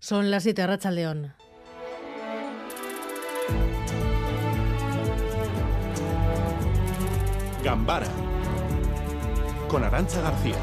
Son las 7 Racha León. Gambara con Arancha García.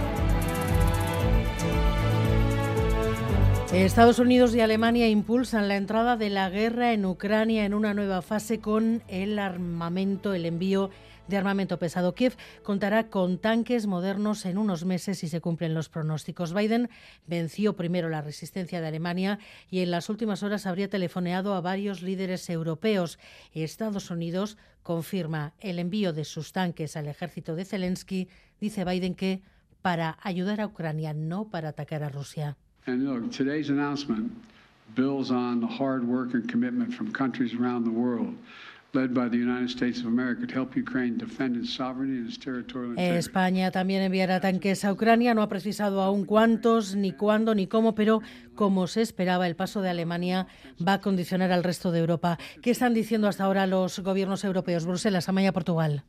Estados Unidos y Alemania impulsan la entrada de la guerra en Ucrania en una nueva fase con el armamento, el envío de armamento pesado. Kiev contará con tanques modernos en unos meses si se cumplen los pronósticos. Biden venció primero la resistencia de Alemania y en las últimas horas habría telefoneado a varios líderes europeos. Estados Unidos confirma el envío de sus tanques al ejército de Zelensky. Dice Biden que para ayudar a Ucrania, no para atacar a Rusia. World. España también enviará tanques a Ucrania. No ha precisado aún cuántos, ni cuándo, ni cómo, pero como se esperaba, el paso de Alemania va a condicionar al resto de Europa. ¿Qué están diciendo hasta ahora los gobiernos europeos? Bruselas, Amaya, Portugal.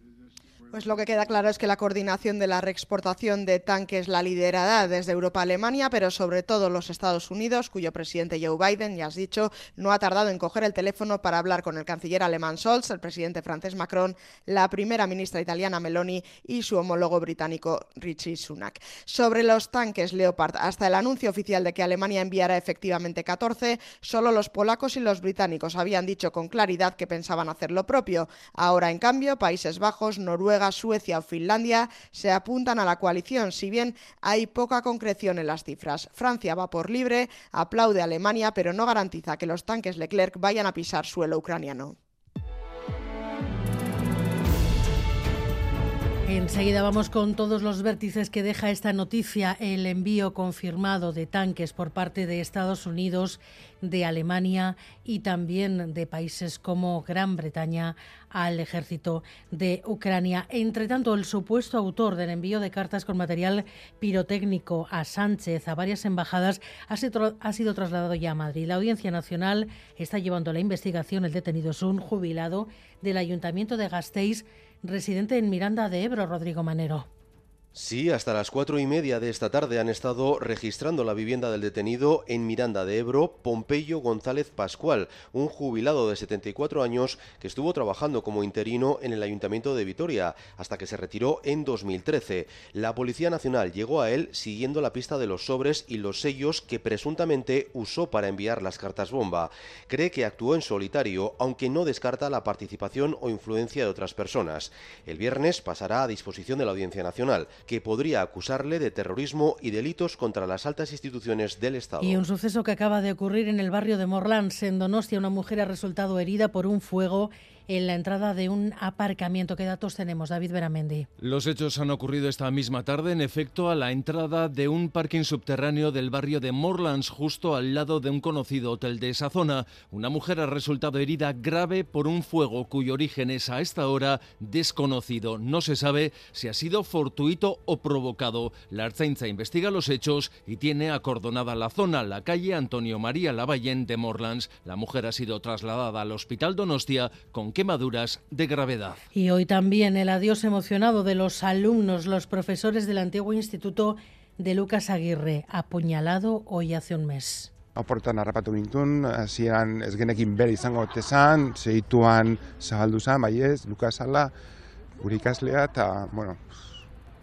Pues lo que queda claro es que la coordinación de la reexportación de tanques la liderará desde Europa a Alemania, pero sobre todo los Estados Unidos, cuyo presidente Joe Biden, ya has dicho, no ha tardado en coger el teléfono para hablar con el canciller alemán Scholz, el presidente francés Macron, la primera ministra italiana Meloni y su homólogo británico Richie Sunak. Sobre los tanques Leopard, hasta el anuncio oficial de que Alemania enviará efectivamente 14, solo los polacos y los británicos habían dicho con claridad que pensaban hacer lo propio. Ahora, en cambio, Países Bajos, Noruega, Suecia o Finlandia se apuntan a la coalición, si bien hay poca concreción en las cifras. Francia va por libre, aplaude a Alemania, pero no garantiza que los tanques Leclerc vayan a pisar suelo ucraniano. Enseguida vamos con todos los vértices que deja esta noticia, el envío confirmado de tanques por parte de Estados Unidos, de Alemania y también de países como Gran Bretaña al ejército de Ucrania. Entre tanto, el supuesto autor del envío de cartas con material pirotécnico a Sánchez a varias embajadas ha sido, trasladado ya a Madrid. La Audiencia Nacional está llevando la investigación. El detenido es un jubilado del Ayuntamiento de Gasteiz residente en Miranda de Ebro, Rodrigo Manero. Sí, hasta las cuatro y media de esta tarde han estado registrando la vivienda del detenido en Miranda de Ebro, Pompeyo González Pascual, un jubilado de 74 años que estuvo trabajando como interino en el Ayuntamiento de Vitoria hasta que se retiró en 2013. La Policía Nacional llegó a él siguiendo la pista de los sobres y los sellos que presuntamente usó para enviar las cartas bomba. Cree que actuó en solitario, aunque no descarta la participación o influencia de otras personas. El viernes pasará a disposición de la Audiencia Nacional que podría acusarle de terrorismo y delitos contra las altas instituciones del Estado. Y un suceso que acaba de ocurrir en el barrio de Morlans, en Donostia. Una mujer ha resultado herida por un fuego en la entrada de un aparcamiento. ¿Qué datos tenemos, David Beramendi? Los hechos han ocurrido esta misma tarde, en efecto, a la entrada de un parking subterráneo del barrio de Morlands, justo al lado de un conocido hotel de esa zona. Una mujer ha resultado herida grave por un fuego cuyo origen es a esta hora desconocido. No se sabe si ha sido fortuito o provocado. La Arzainza investiga los hechos y tiene acordonada la zona, la calle Antonio María Lavallén de Morlands. La mujer ha sido trasladada al hospital Donostia con quemaduras de gravedad. Y hoy también el adiós emocionado de los alumnos, los profesores del antiguo instituto de Lucas Aguirre, apuñalado hoy hace un mes. Aportan harrapatu gintun, hasieran ez genekin bere izango tezan, segituan zabaldu zan, bai ez, Lukasala, gure ikaslea, eta, bueno,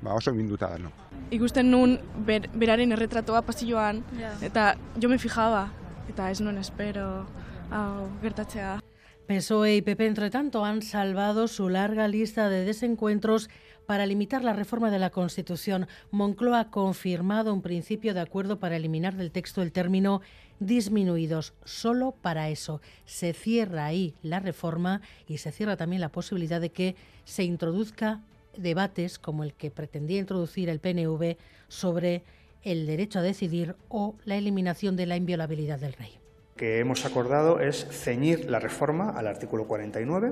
ba oso minduta da, no. Ikusten nun ber, beraren erretratoa pasilloan, eta jo me fijaba, eta ez nuen espero, hau, gertatzea. PSOE y PP, entre tanto, han salvado su larga lista de desencuentros para limitar la reforma de la Constitución. Moncloa ha confirmado un principio de acuerdo para eliminar del texto el término disminuidos. Solo para eso se cierra ahí la reforma y se cierra también la posibilidad de que se introduzca debates como el que pretendía introducir el PNV sobre el derecho a decidir o la eliminación de la inviolabilidad del rey que hemos acordado es ceñir la reforma al artículo 49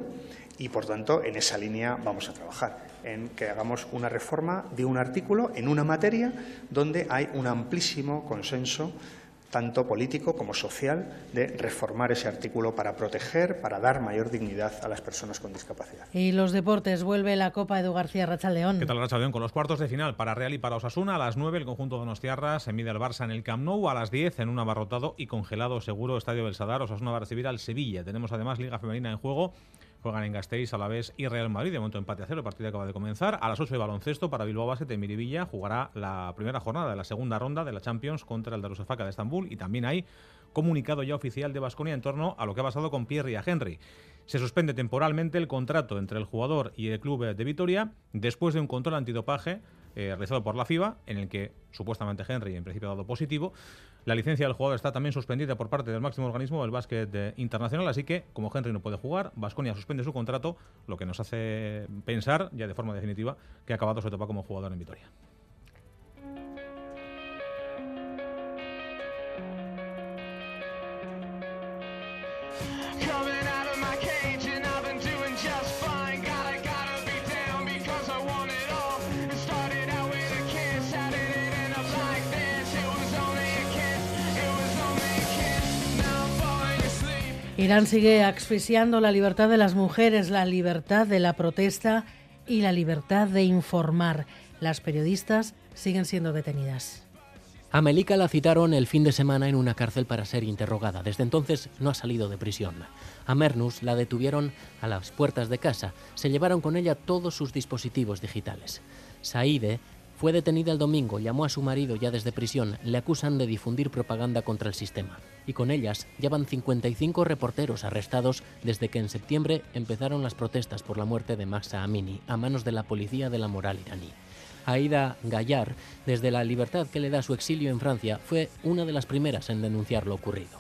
y, por tanto, en esa línea vamos a trabajar, en que hagamos una reforma de un artículo en una materia donde hay un amplísimo consenso tanto político como social, de reformar ese artículo para proteger, para dar mayor dignidad a las personas con discapacidad. Y los deportes, vuelve la Copa Edu García Rachaldeón. ¿Qué tal Rachaldeón? Con los cuartos de final para Real y para Osasuna, a las 9 el conjunto de Donostiarra se mide al Barça en el Camp Nou, a las 10 en un abarrotado y congelado seguro Estadio del Sadar, Osasuna va a recibir al Sevilla. Tenemos además Liga Femenina en juego Juegan en Gasteiz, Alavés y Real Madrid. De momento empate a cero. El partido acaba de comenzar. A las 8 de baloncesto para Bilbao Basket en Miribilla. Jugará la primera jornada de la segunda ronda de la Champions contra el Darusafaka de Estambul. Y también hay comunicado ya oficial de Basconia en torno a lo que ha pasado con Pierre y a Henry. Se suspende temporalmente el contrato entre el jugador y el club de Vitoria después de un control antidopaje eh, realizado por la FIBA, en el que supuestamente Henry en principio ha dado positivo. La licencia del jugador está también suspendida por parte del máximo organismo del básquet eh, internacional, así que como Henry no puede jugar, Vasconia suspende su contrato, lo que nos hace pensar ya de forma definitiva que ha acabado su etapa como jugador en Vitoria. Irán sigue asfixiando la libertad de las mujeres, la libertad de la protesta y la libertad de informar. Las periodistas siguen siendo detenidas. A Melika la citaron el fin de semana en una cárcel para ser interrogada. Desde entonces no ha salido de prisión. A Mernus la detuvieron a las puertas de casa. Se llevaron con ella todos sus dispositivos digitales. Saide fue detenida el domingo, llamó a su marido ya desde prisión, le acusan de difundir propaganda contra el sistema. Y con ellas ya van 55 reporteros arrestados desde que en septiembre empezaron las protestas por la muerte de Maxa Amini a manos de la policía de la moral iraní. Aida Gayar, desde la libertad que le da su exilio en Francia, fue una de las primeras en denunciar lo ocurrido.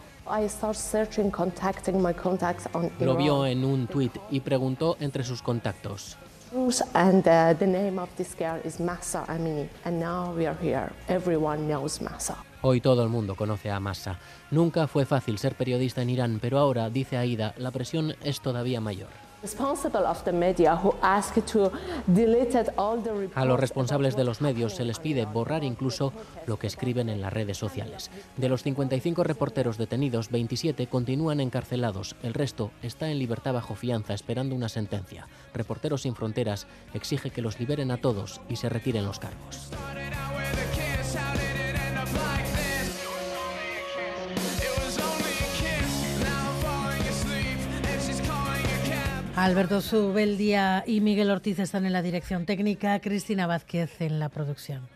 Lo vio en un tuit y preguntó entre sus contactos, And uh, the name of this girl is Massa Amini. And now we are here. Everyone knows Massa. Hoy todo el mundo conoce a Massa. Nunca fue fácil ser periodista en Irán, pero ahora, dice Aida, la presión es todavía mayor. A los responsables de los medios se les pide borrar incluso lo que escriben en las redes sociales. De los 55 reporteros detenidos, 27 continúan encarcelados. El resto está en libertad bajo fianza esperando una sentencia. Reporteros sin Fronteras exige que los liberen a todos y se retiren los cargos. Alberto Zubeldia y Miguel Ortiz están en la dirección técnica, Cristina Vázquez en la producción.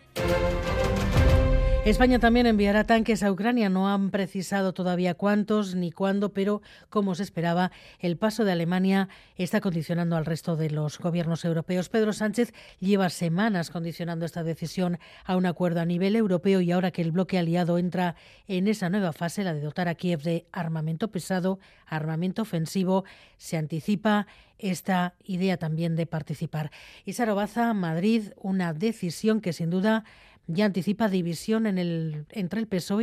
España también enviará tanques a Ucrania. No han precisado todavía cuántos ni cuándo, pero como se esperaba, el paso de Alemania está condicionando al resto de los gobiernos europeos. Pedro Sánchez lleva semanas condicionando esta decisión a un acuerdo a nivel europeo y ahora que el bloque aliado entra en esa nueva fase, la de dotar a Kiev de armamento pesado, armamento ofensivo, se anticipa esta idea también de participar. Y Madrid, una decisión que sin duda ya anticipa división en el, entre el PSOE